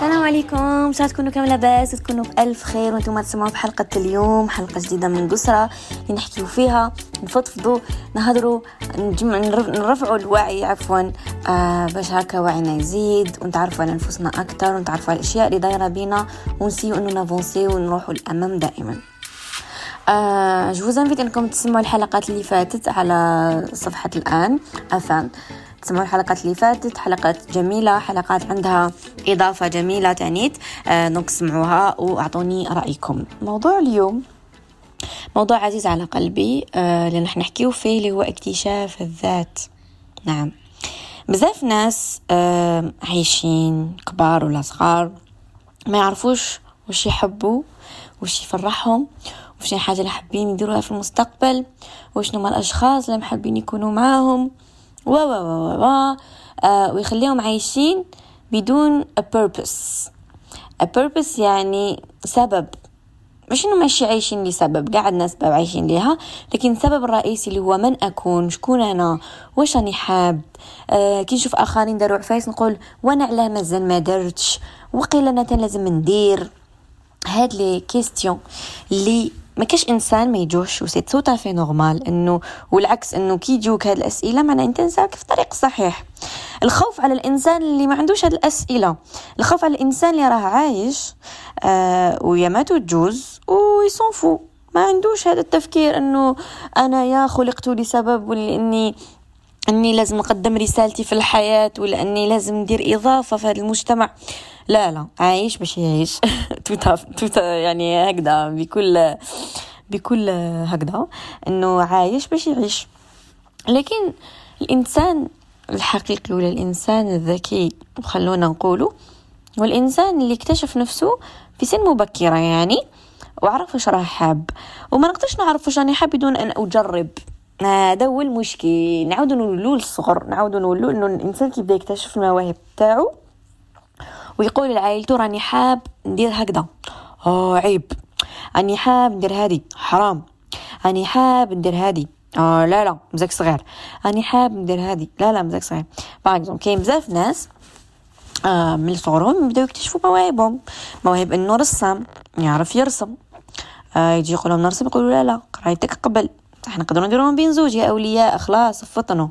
السلام عليكم. شاء تكونوا كامل لاباس؟ تكونوا بألف خير وأنتم تسمعوا بحلقة اليوم حلقة جديدة من قسرة اللي نحكيو فيها. نفضفضوا نهضروا نجمع نرفعوا الوعي عفوا آه باش هكا وعينا يزيد ونتعرفوا على نفوسنا أكثر ونتعرفوا على الأشياء اللي دايرة بينا ونسيو إنه ن avancer ونروحوا للأمام دائما. آه j'invite إنكم تسمعوا الحلقات اللي فاتت على صفحة الآن avant تسمعوا الحلقات اللي فاتت حلقات جميلة حلقات عندها إضافة جميلة تعنيت. آه donc سمعوها وأعطوني رأيكم. موضوع اليوم موضوع عزيز على قلبي آه اللي نحن نحكيه فيه اللي هو اكتشاف الذات. نعم. بزاف ناس آه عايشين كبار ولا صغار ما يعرفوش وش يحبوا وش يفرحهم وش الحاجة اللي حابين يديروها في المستقبل وشنو ما الأشخاص اللي محبين يكونوا معاهم. و و و و آه ويخليهم عايشين بدون a purpose. a purpose يعني سبب. مش انه ماشي عايشين لسبب قاعد ناس عايشين ليها لكن السبب الرئيسي اللي هو من أكون شكون أنا واش راني حاب. آه كي نشوف آخرين داروا عفايس نقول وأنا علاه مازال ما درتش وقيل أنا لازم ندير. هاد les questions اللي ما كاش إنسان ما يجوش و c'est tout à fait normal إنه والعكس إنه كي يجوك هاد الأسئلة معناها أنت انسان في الطريق الصحيح الخوف على الإنسان اللي ما عندوش هاد الأسئلة. الخوف على الإنسان اللي راه عايش آه ويا ما تجوز ويصنفو ما عندوش هذا التفكير إنه أنا يا خلقت لسبب ولا أني لازم نقدم رسالتي في الحياة ولا أني لازم ندير إضافة في هذا المجتمع. لا لا عايش باش يعيش. توتا توتا يعني هكذا بكل بكل هكذا إنه عايش باش يعيش. لكن الإنسان الحقيقي ولا الإنسان الذكي وخلونا نقوله هو الانسان اللي اكتشف نفسه في سن مبكرة يعني وعرف واش راه حاب وما نقدرش نعرف واش راني حاب بدون أن أجرب. هذا هو المشكل. نعاودو نقولوا الصغر نعاودو نقولوا إنه الإنسان كيبدا يكتشف المواهب تاعو ويقول لعائلته راني حاب ندير هكذا. آه عيب. راني حاب ندير هادي حرام. راني حاب ندير هادي آه لا لا مزاك صغير. راني حاب ندير هادي لا لا مزاك صغير. par كاين بزاف ناس آه من صغرهم يبداو يكتشفوا مواهبهم. مواهب انه رسام يعرف يرسم. آه يجي يقول لهم نرسم يقولوا لا لا قرايتك قبل. إحنا نقدروا نديروهم بين زوج يا أولياء خلاص فطنوا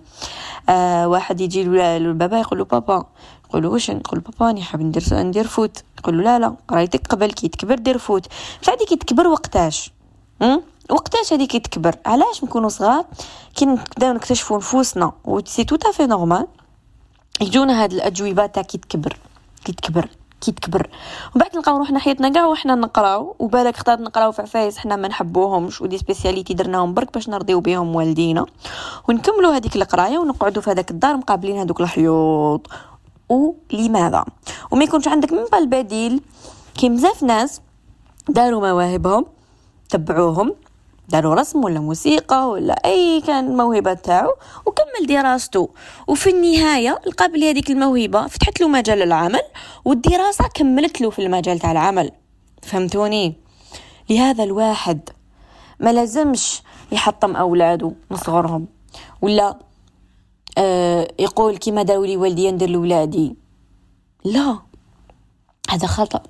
آه واحد يجي للبابا يقول له بابا. يقول له واش نقول بابا راني حاب ندير ندير foot. يقول له لا لا قرايتك قبل كي تكبر دير foot. بصح كي تكبر وقتاش؟ م? وقتاش هذيك تكبر؟ علاش نكونوا صغار؟ كي نبداو نكتشفوا نفوسنا و c'est tout à fait normal يجونا هاد الأجوبة تاع كي تكبر كي تكبر. كي تكبر ومن بعد نلقاو روحنا حياتنا كاع وحنا نقراو وبالك خطرة نقراو في عفايس حنا ما نحبوهمش و des spécialités درناهم برك باش نرضيو بهم والدينا. ونكملوا هذيك القراية ونقعدوا في هذاك الدار مقابلين هذوك الحيوط. ولماذا؟ وما يكونش عندك من البديل كاين بزاف ناس داروا مواهبهم تبعوهم. داروا رسم ولا موسيقى ولا أي كان الموهبه تاعو وكمل دراسته. وفي النهاية لقى بلي هذيك الموهبة فتحت له مجال العمل والدراسة كملت له في المجال تاع العمل. فهمتوني؟ لهذا الواحد ما لازمش يحطم أولاده من صغرهم ولا آه يقول كيما داروا لي والدي ندير لولادي. لا هذا خطأ.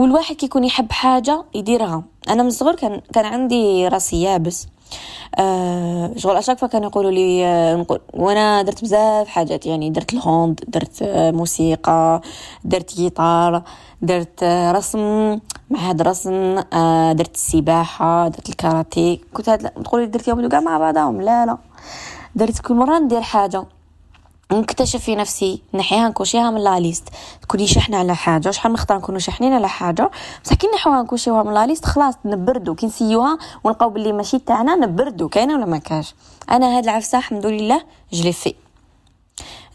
والواحد كيكون يحب حاجة يديرها. أنا من الصغر كان كان عندي راسي يابس. آه شغل أشاك كانوا يقولوا لي آه وأنا درت بزاف حاجات يعني درت الهوند درت آه موسيقى درت جيتار درت آه رسم معهد رسم آه درت السباحة درت الكاراتيه. كنت هاد تقولي درتيهم كاع مع بعضهم؟ لا لا. درت كل مرة ندير حاجة. نكتشف في نفسي نحيها ن cocher ها من la liste. تكوني شحنة على حاجة. شحال من خطرة نكونوا شاحنين على حاجة؟ بصح كي نحوها ن cocher وها من la liste خلاص نبردو. كي نسيوها ونلقاو باللي ماشي تاعنا نبردو. كاينة ولا ما كاش؟ أنا هاد العفسة الحمد لله جلي في.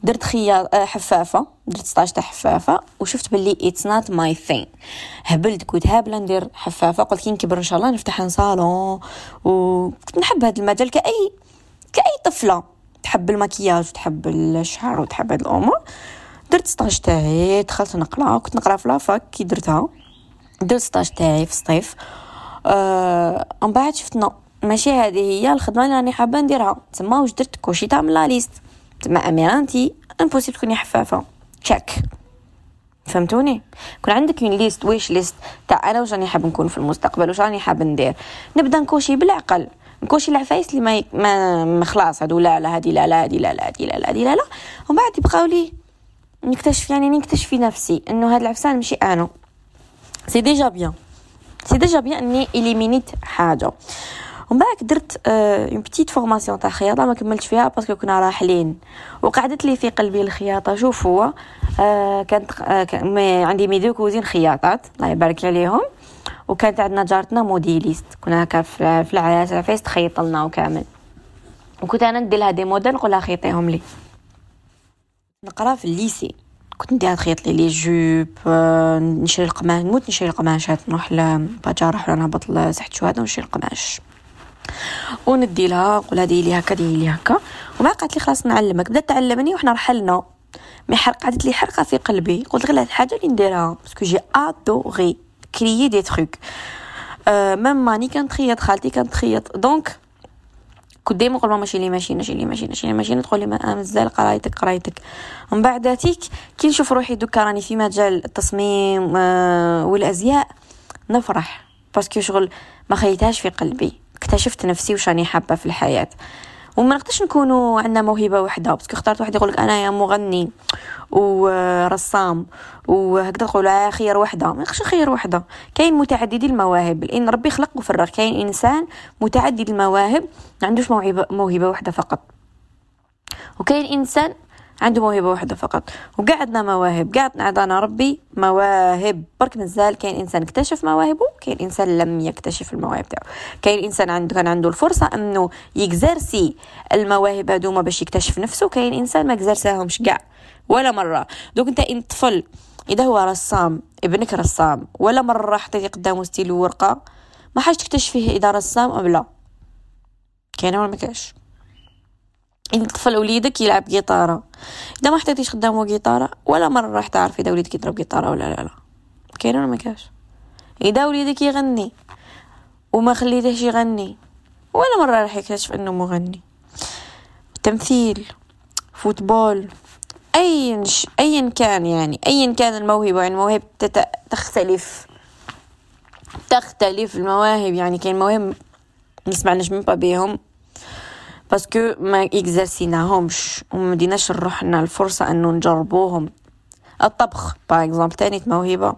درت خيار آه، حفافة. درت 16 تاع حفافة. وشفت باللي it's not my thing هبلت كنت هابله ندير حفافة. قلت كي نكبر إن شاء الله نفتح صالون. وكنت نحب هذا المجال كاي كأي طفلة. تحب المكياج وتحب الشعر وتحب هاد الأمور درت stage تاعي دخلت نقرا كنت نقرا في la fac كي درتها. درت stage تاعي في الصيف أه من بعد شفت non ماشي هذه هي الخدمة اللي راني حابة نديرها. تما واش درت coché تها من la liste. تما أميرة أنت impossible تكوني حفافة. check فهمتوني؟ كون عندك une liste wish list تاع أنا واش راني حاب نكون في المستقبل واش راني حاب ندير. نبدأ ن cocher بالعقل. ن cocher العفايس اللي ما, ما, ما خلاص هادو لا لا هادي لا لا هادي لا لا هادي لا لا هادي لا لا. ومن بعد يبقاو لي نكتشف يعني نكتشف في نفسي إنه هاد العفسة ماشي أنا c'est déjà bien c'est déjà bien إني éliminé ت حاجة. ومن بعد درت une petite formation تاع خياطه ما كملتش فيها parce que كنا راحلين. وقعدت لي في قلبي الخياطة. شوف هو آه كانت آه عندي mes deux cousines خياطات. الله يبارك عليهم. وكانت عندنا جارتنا modéliste. كنا هكا في العفايس تخيط لنا وكامل. وكنت أنا ندير لها des modèles نقول لها خيطيهم لي. نقرا في ال lycée. كنت ندير تخيط لي les jupes آه، نشري القماش نموت نشري القماشات نروح لباش جراح ولا نهبط لساحة الشهداء ونشري القماش. وندي لها نقول ديري لي هكا ديري لي هكا. وما قالت لي خلاص نعلمك. بدات تعلمني وحنا رحلنا. mais حرق قعدت لي حرقة في قلبي. قلت غير هاد الحاجة اللي نديرها parce que j'ai adoré. créer des trucs même mamie كانت تخيط خالتي كانت تخيط donc كنت ديما نقول ماما شريلي machine شريلي machine شريلي machine تقول لي ما مازال قرايتك قرايتك. من بعد تيك كي نشوف روحي دوكا راني في مجال التصميم أه والأزياء نفرح. parce que شغل ما خيتهاش في قلبي. اكتشفت نفسي وش راني حابة في الحياة. وما نقدرش نكونوا عندنا موهبة واحدة باسكو اخترت واحد يقولك أنا يا مغني ورسام وهكذا تقول خير وحدة. ما يخش خير وحدة. كاين متعددي المواهب. لأن ربي خلق وفرغ كاين إنسان متعدد المواهب ما عندوش موهبة موهبة فقط. وكاين إنسان عنده موهبة واحدة فقط. وقاعدنا عندنا مواهب. قاعد عطانا ربي مواهب. برك مازال كاين إنسان اكتشف مواهبه كاين إنسان لم يكتشف المواهب تاعو. كاين إنسان عنده كان عنده الفرصة إنه يكزرسي المواهب هذوما باش يكتشف نفسه. كاين إنسان ما اكزرساهمش كاع ولا مرة. دوك أنت إن طفل إذا هو رسام ابنك رسام ولا مرة حطيتي قدامه ستيل ورقة ما حاش تكتشف فيه إذا رسام أم لا. كاين ولا ما كاش طفل وليدك يلعب جيتارة إذا ما حطيتيش قدامه جيتارة ولا مرة راح تعرفي إذا وليدك يضرب جيتارة ولا لا لا. كاين ولا ما كاش. إذا وليدك يغني وما خليتهش يغني ولا مرة راح يكتشف إنه مغني. تمثيل football ايا ايا كان يعني ايا كان الموهبة. يعني المواهب تختلف. تختلف المواهب. يعني كاين مواهب نسمعناش من بيهم parce que ما exercé ناهمش وما ديناش روحنا الفرصة انه نجربوهم. الطبخ par exemple تاني موهبة.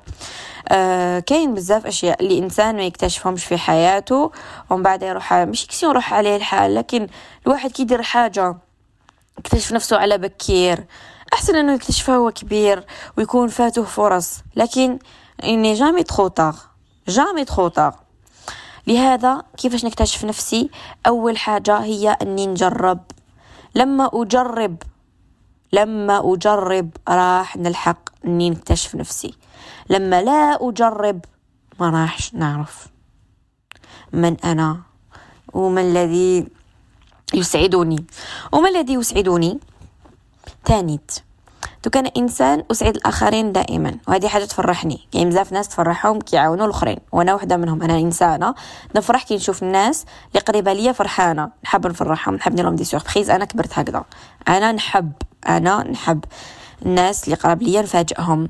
آه كاين بزاف أشياء اللي إنسان ما يكتشفهمش في حياته. ومن بعد يروح مش que c'est يروح عليه الحال لكن الواحد كي يدير حاجة يكتشف نفسه على بكير. أحسن إنه يكتشفها هو كبير ويكون فاته فرص. لكن il n'est jamais trop jamais trop لهذا كيفاش نكتشف نفسي؟ أول حاجة هي أني نجرب. لما أجرب لما أجرب راح نلحق أني نكتشف نفسي. لما لا أجرب ما راحش نعرف من أنا وما الذي يسعدني. وما الذي يسعدني؟ تانيت. دوك أنا إنسان أسعد الآخرين دائما. وهذه حاجة تفرحني. يعني بزاف ناس تفرحهم كيعاونوا الآخرين. وأنا وحدة منهم. أنا إنسانة. نفرح كي نشوف الناس اللي قريبة ليا فرحانة. نحب نفرحهم. نحب ندير لهم des surprises أنا كبرت هكذا. أنا نحب. أنا نحب الناس اللي قراب ليا نفاجئهم.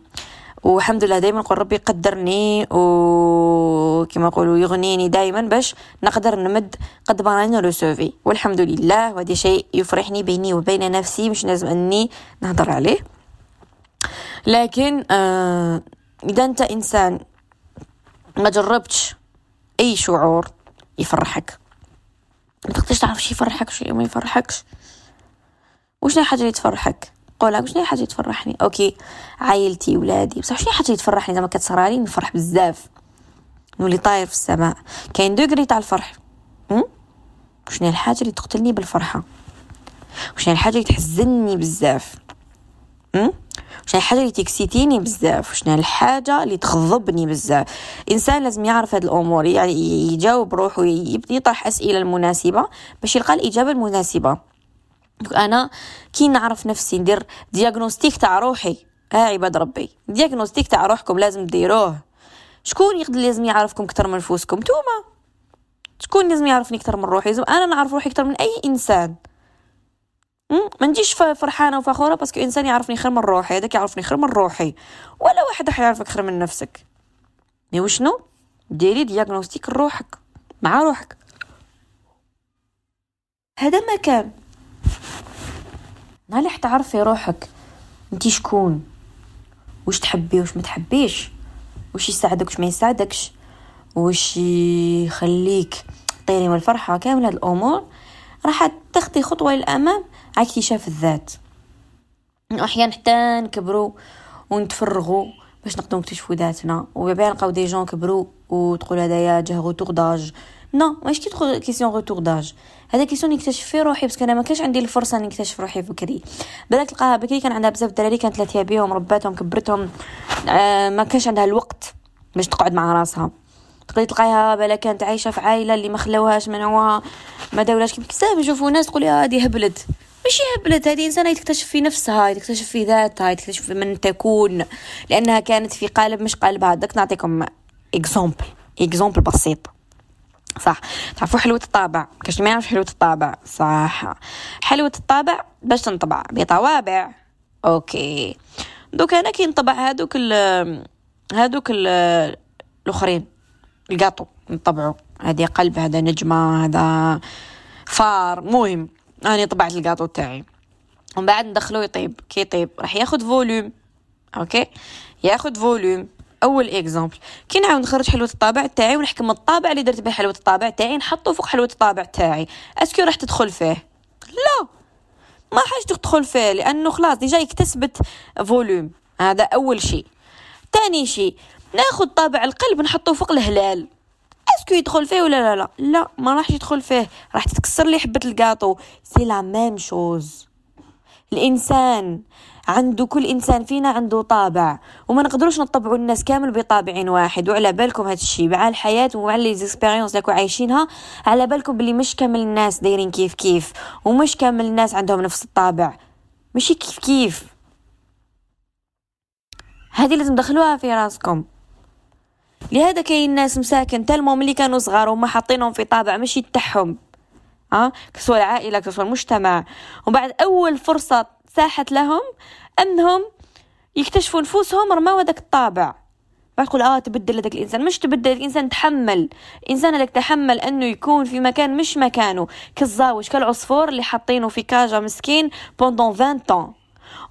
والحمد لله دائما نقول ربي يقدرني وكما نقولوا يغنيني دائما باش نقدر نمد قد ما راني recevoir والحمد لله وهذا شيء يفرحني بيني وبين نفسي مش لازم اني نهضر عليه. لكن آه إذا أنت إنسان ما جربتش أي شعور يفرحك ما تقدرش تعرف شي يفرحك شي ما يفرحكش. وش حاجة اللي تفرحك. قولها وش حاجة تفرحني. OK عائلتي ولادي. بصح شنو حاجة تفرحني زعما كتصرالي نفرح بزاف. نولي طاير في السماء. كاين degré تاع الفرح. وشنو الحاجة اللي تقتلني بالفرحة. وشنو الحاجة اللي تحزنني بزاف. شنو الحاجة اللي تكسيتيني بزاف شنو الحاجة اللي تغضبني بزاف. إنسان لازم يعرف هاد الأمور يعني يجاوب روحه يطرح أسئلة المناسبة باش يلقى الإجابة المناسبة. أنا كي نعرف نفسي ندير دياغنوستيك تاع روحي آه عباد ربي دياغنوستيك تاع روحكم لازم ديروه. شكون يقدر لازم يعرفكم أكثر من نفوسكم؟ نتوما. شكون لازم يعرفني أكثر من روحي؟ أنا نعرف روحي أكثر من أي إنسان. ما نجيش فرحانة وفخورة parce que إنسان يعرفني خير من روحي هذاك يعرفني خير من روحي. ولا واحد راح يعرفك خير من نفسك. mais وشنو؟ ديري diagnostic لروحك مع روحك. هذا ما كان نالح تعرفي روحك انتي شكون؟ وش تحبي وش ما تحبيش؟ وش يساعدك وش ما يساعدكش؟ وش يخليك طيري من الفرحة كامل هاد الأمور. راح تخطي خطوة للأمام. على أكتشاف الذات. أحيانا حتى نكبروا ونتفرغوا باش نقدروا نكتشفوا ذاتنا. وبابا نلقاو des gens كبروا وتقول هذايا جاه retour d'âge non ماشي كي تدخل question retour d'âge هذا question نكتشف فيه روحي بس أنا ما كانش عندي الفرصة نكتشف روحي بكري بالك تلقاها بكري كان عندها بزاف دراري كانت ثلاثة بيهم رباتهم كبرتهم. آه ما كانش عندها الوقت باش تقعد مع راسها. تقدري تلقايها بلا كانت عايشة في عائلة اللي ما خلاوهاش منعوها ما داولاش كيف بزاف نشوفوا ناس تقول هذه هبلت. ماشي هبلت هذه انسانه تكتشف في نفسها تكتشف في ذاتها تكتشف في من تكون. لأنها كانت في قالب مش قالبها دك نعطيكم exemple exemple بسيط. صح. تعرفوا حلوة الطابع؟ كاش ما يعرفش حلوة الطابع؟ صح. حلوة الطابع باش تنطبع بطوابع. OK. دوك أنا كي نطبع هادوك ال هادوك الأخرين. القاطو. نطبعو. هذه قلب هذا نجمة هذا فار. مهم. أنا طبعت القاطو تاعي ومن بعد ندخلو يطيب. كي يطيب؟ راح ياخد volume OK؟ ياخد volume أول exemple كي نعاود نخرج حلوة الطابع تاعي ونحكم الطابع اللي درت به حلوة الطابع تاعي نحطه فوق حلوة الطابع تاعي est-ce que راح تدخل فيه؟ لا. ما حاجة تدخل فيه لأنه خلاص déjà اكتسبت volume هذا أول شيء. تاني شيء ناخذ طابع القلب نحطه فوق الهلال. est-ce que يدخل فيه ولا لا؟ لا. لا ما راح يدخل فيه. راح تتكسر لي حبة ال gâteau. c'est la même chose. الإنسان عنده كل إنسان فينا عنده طابع. وما نقدروش نطبعوا الناس كامل بطابع واحد. وعلى بالكم هذا الشيء مع الحياة ومع les expériences اللي عايشينها على بالكم بلي مش كامل الناس دايرين كيف كيف. ومش كامل الناس عندهم نفس الطابع. ماشي كيف كيف. هذه لازم تدخلوها في راسكم. لهذا كاين ناس مساكن تلمو ملي كانوا صغار وما حاطينهم في طابع ماشي تاعهم. ها؟ كسوا العائلة كسوا المجتمع. ومن بعد أول فرصة ساحت لهم أنهم يكتشفوا نفوسهم رماو هذاك الطابع. تقول آه تبدل هذاك الإنسان. مش تبدل الإنسان تحمل. الإنسان هذاك تحمل أنه يكون في مكان مش مكانه. كالزاوش كالعصفور اللي حاطينه في كاجا مسكين pendant 20 ans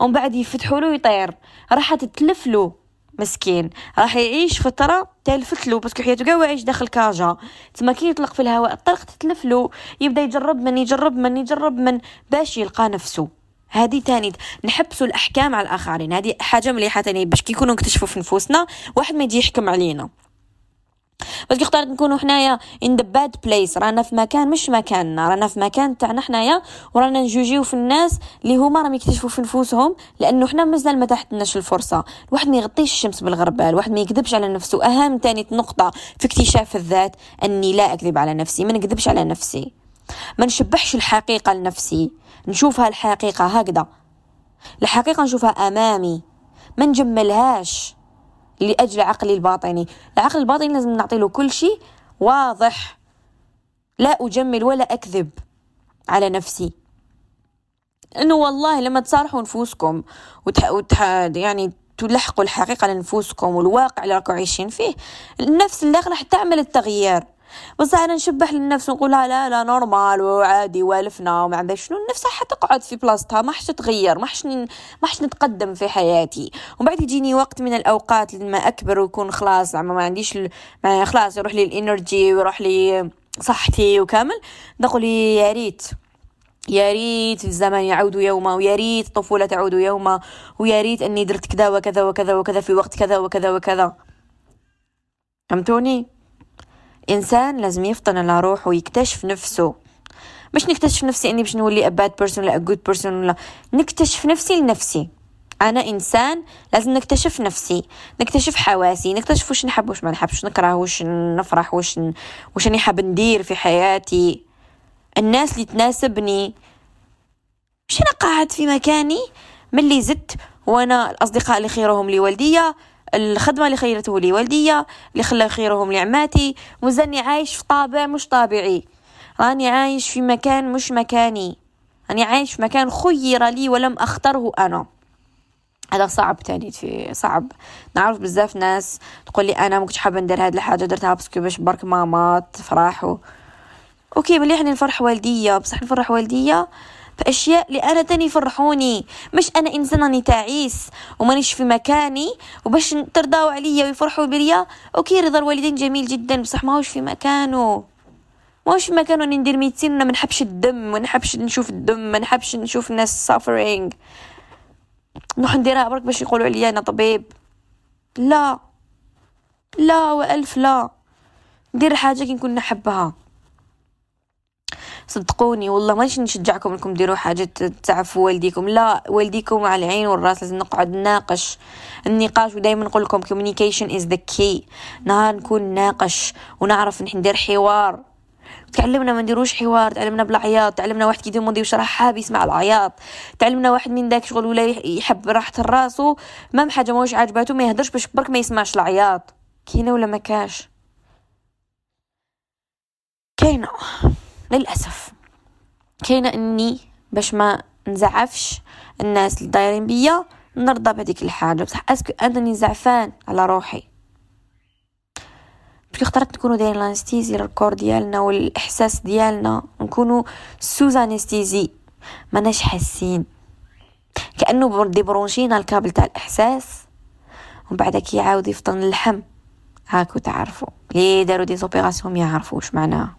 ومن بعد يفتحوا له يطير راح تتلف له. مسكين. راح يعيش فترة تلفت له parce que حياته قاع عايش داخل كاجا تما كي يطلق في الهواء الطلق تتلف له يبدأ يجرب من يجرب من يجرب من باش يلقى نفسه. هذه تاني نحبسوا الأحكام على الآخرين. هذه حاجة مليحة تاني باش كي يكونوا نكتشفوا في نفوسنا واحد ما يجي يحكم علينا. بس اختارت نكونوا حنايا in the bad place. رانا في مكان مش مكاننا. رانا في مكان تاعنا حنايا ورانا نجوجيو في الناس اللي هما راهم يكتشفوا في نفوسهم لأنه حنا مازال ما تحتناش الفرصة. الواحد ما يغطيش الشمس بالغربال. الواحد ما يكذبش على نفسه. أهم تاني نقطة في اكتشاف الذات أني لا أكذب على نفسي. ما نكذبش على نفسي. ما نشبحش الحقيقة لنفسي. نشوفها الحقيقة هكذا. الحقيقة نشوفها أمامي. ما نجملهاش. لأجل عقلي الباطني. العقل الباطني لازم نعطي له كل شيء واضح. لا أجمل ولا أكذب على نفسي. إنه والله لما تصارحوا نفوسكم وتح... وتح... يعني تلحقوا الحقيقة لنفوسكم والواقع اللي راكم عايشين فيه النفس اللي راح تعمل التغيير. أنا نشبح للنفس ونقول لا لا normal وعادي والفنا وما عندها. شنو النفس حتقعد في بلاصتها؟ ما حش تتغير ما حش ما حش نتقدم في حياتي. ومن بعد يجيني وقت من الأوقات لما أكبر ويكون خلاص ما عنديش. ما خلاص يروح لي ال énergie ويروح لي صحتي وكامل. نقول يا ريت يا ريت الزمن يعود يوما ويا ريت الطفولة تعود يوما ويا ريت إني درت كذا وكذا وكذا وكذا في وقت كذا وكذا وكذا. فهمتوني؟ إنسان لازم يفطن على روحه ويكتشف نفسه. مش نكتشف نفسي إني باش نولي a bad person ولا good person ولا نكتشف نفسي لنفسي. أنا إنسان لازم نكتشف نفسي نكتشف حواسي نكتشف وش نحب وش ما نحبش نكره وش نفرح وش ن... وش أني حاب ندير في حياتي. الناس اللي تناسبني. مش أنا قاعد في مكاني؟ ملي زدت وأنا الأصدقاء اللي خيرهم لي والديا الخدمة اللي خيرته لي والديا اللي خلى خيرهم لعماتي. وزني عايش في طابع مش طابعي. راني عايش في مكان مش مكاني. راني عايش في مكان خير لي ولم أختره أنا. هذا صعب تاني في صعب. نعرف بزاف ناس تقول لي أنا ما كنتش حابة ندير هاد الحاجة درتها parce que باش برك ماما تفرح OK مليح نفرح والديا بصح نفرح والديا باشياء اللي أنا تاني يفرحوني. مش أنا انسان راني تعيس ومانيش في مكاني وباش ترضاو عليا ويفرحوا بيا. OK رضا الوالدين جميل جدا بصح ماهوش في مكانه. ماهوش في مكانه إني ندير métier ما نحبش الدم ما نحبش نشوف الدم ما نحبش نشوف الناس suffering. نروح نديرها برك باش يقولوا عليا أنا طبيب. لا. لا وألف لا. ندير حاجة كي نكون نحبها. صدقوني والله ماشي نشجعكم إنكم ديروا حاجة تعرفوا والديكم. لا والديكم على العين والراس لازم نقعد نناقش. النقاش ودايما نقول لكم communication is the key. نهار نكون ناقش ونعرف ندير حوار. تعلمنا ما نديروش حوار تعلمنا بالعياط تعلمنا واحد كي دوموندي واش راه حاب يسمع العياط. تعلمنا واحد من داك شغل ولا يحب راحة راسو ما حاجة موش عاجباتو ما يهدرش باش برك ما يسمعش العياط. كاينة ولا ما كاش؟ كاينة. للأسف. كاينة إني باش ما نزعفش الناس اللي دايرين بيا نرضى بهذيك الحاجة. بصح est-ce que أنني زعفان على روحي. parce que اخترت نكونوا دايرين ال anesthésie لل corps ديالنا والإحساس ديالنا نكونوا sous anesthésie. ماناش حاسين. كانه débranch ينا ال câble تاع الإحساس ومن بعد كي يعاود يفطن اللحم. هاكو تعرفوا لي داروا des opérations ما يعرفوش معناها.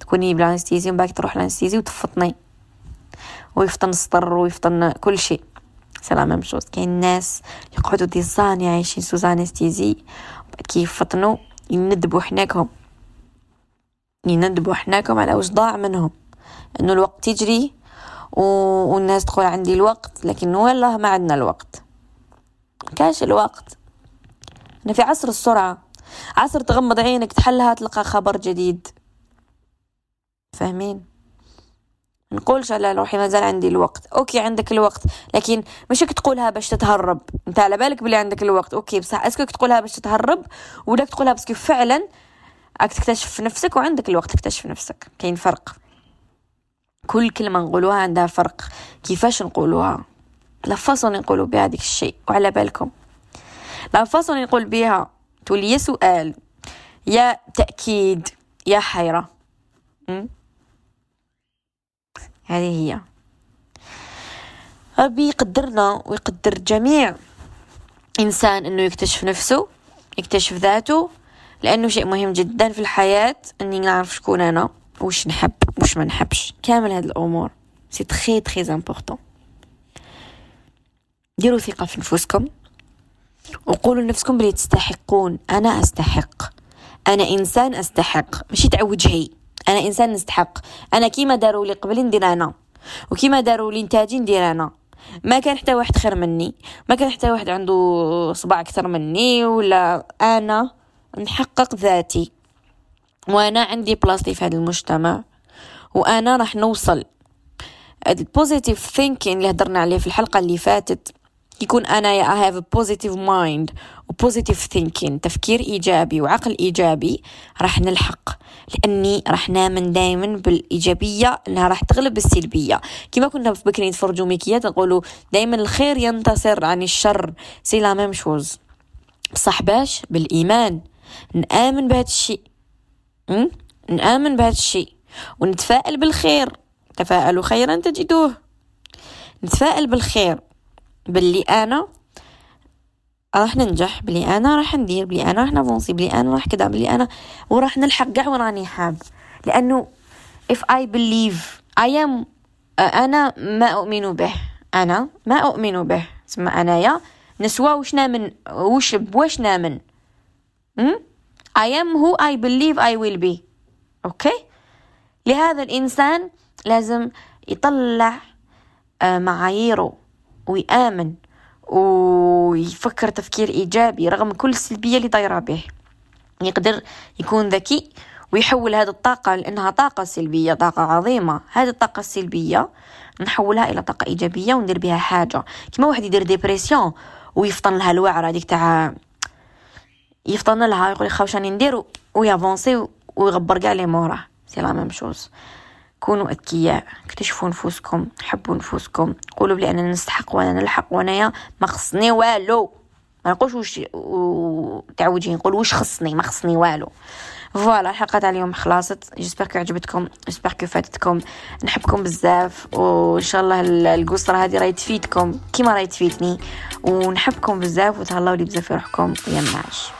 تكوني بلا anesthésie ومن بعد تروح l'anesthésie وتفطني. ويفطن السطر ويفطن كل شيء. c'est même chose كاين ناس يقعدوا des années عايشين sous anesthésie. بعد كي يفطنوا يندبوا حناكهم. يندبوا حناكهم على واش ضاع منهم. إنه الوقت يجري و... والناس تقول عندي الوقت لكن والله ما عندنا الوقت. كاش الوقت. أنا في عصر السرعة. عصر تغمض عينك تحلها تلقى خبر جديد. فاهمين؟ نقولش على روحي مازال عندي الوقت. OK عندك الوقت لكن مش تقولها باش تتهرب. أنت على بالك بلي عندك الوقت. OK بصح est-ce que تقولها باش تتهرب ولا تقولها باسكو فعلا راك تكتشف نفسك وعندك الوقت تكتشف نفسك. كاين فرق. كل كلمة نقولوها عندها فرق. كيفاش نقولوها؟ لا فاصون نقولوا بها هذيك الشيء وعلى بالكم. لا فاصون نقول بها تولي يا سؤال يا تأكيد يا حيرة. م? هذه هي. ربي يقدرنا ويقدر جميع إنسان إنه يكتشف نفسه يكتشف ذاته لأنه شيء مهم جدا في الحياة إني نعرف شكون أنا وش نحب وش ما نحبش. كامل هذه الأمور. c'est très très important ديروا ثقة في نفوسكم. وقولوا لنفسكم بلي تستحقون. أنا أستحق. أنا إنسان أستحق. ماشي تاع وجهي أنا إنسان نستحق. أنا كيما داروا لي قبل ندير أنا وكيما داروا لي نتاجي ندير أنا ما كان حتى واحد خير مني. ما كان حتى واحد عنده صباع أكثر مني ولا أنا نحقق ذاتي. وأنا عندي بلاصتي في هذا المجتمع وأنا راح نوصل. ال positive thinking اللي هضرنا عليه في الحلقة اللي فاتت يكون أنا I have a positive mind و positive thinking تفكير إيجابي وعقل إيجابي راح نلحق. لأني راح نامن دائما بالإيجابية إنها راح تغلب السلبية. كما كنا في بكري نتفرجوا ميكيات نقولوا دائما الخير ينتصر عن الشر. c'est la même chose. بصح باش؟ بالإيمان. نآمن بهذا الشيء. نآمن بهذا الشيء. ونتفائل بالخير. تفاءلوا خيرا تجدوه. نتفائل بالخير. باللي أنا راح ننجح بلي أنا راح ندير بلي أنا راح نavancer بلي أنا راح كذا بلي أنا وراح نلحق كاع وين راني حاب. لأنه if I believe I am أنا ما أؤمن به. أنا ما أؤمن به. تسمى أنايا نسوا وش نامن وش بواش نامن. I am who I believe I will be. أوكي؟ لهذا الإنسان لازم يطلع آه، معاييره. ويآمن ويفكر تفكير إيجابي رغم كل السلبية اللي دايرة به. يقدر يكون ذكي ويحول هذه الطاقة لأنها طاقة سلبية طاقة عظيمة. هذه الطاقة السلبية نحولها إلى طاقة إيجابية وندير بها حاجة. كما واحد يدير ديبرسيون ويفطن لها الوعرة هذيك تاع يفطن لها يقول خاوش راني ندير ويأفونسي ويغبر كاع لي موراه. سي لا ميم شوز كونوا أذكياء. اكتشفوا نفوسكم حبوا نفوسكم قولوا بلي أنا نستحق وأنا نلحق وأنايا. ما خصني والو. ما نقولش واش تعوجين. نقول واش خصني؟ ما خصني والو. voilà الحلقة تاع اليوم خلاصت. j'espère que عجبتكم. j'espère que فادتكم. نحبكم بزاف. وإن شاء الله القصرة هذه راهي تفيدكم. كيما راهي تفيدني. ونحبكم بزاف. وتهلاو لي بزاف في روحكم. ويا النعش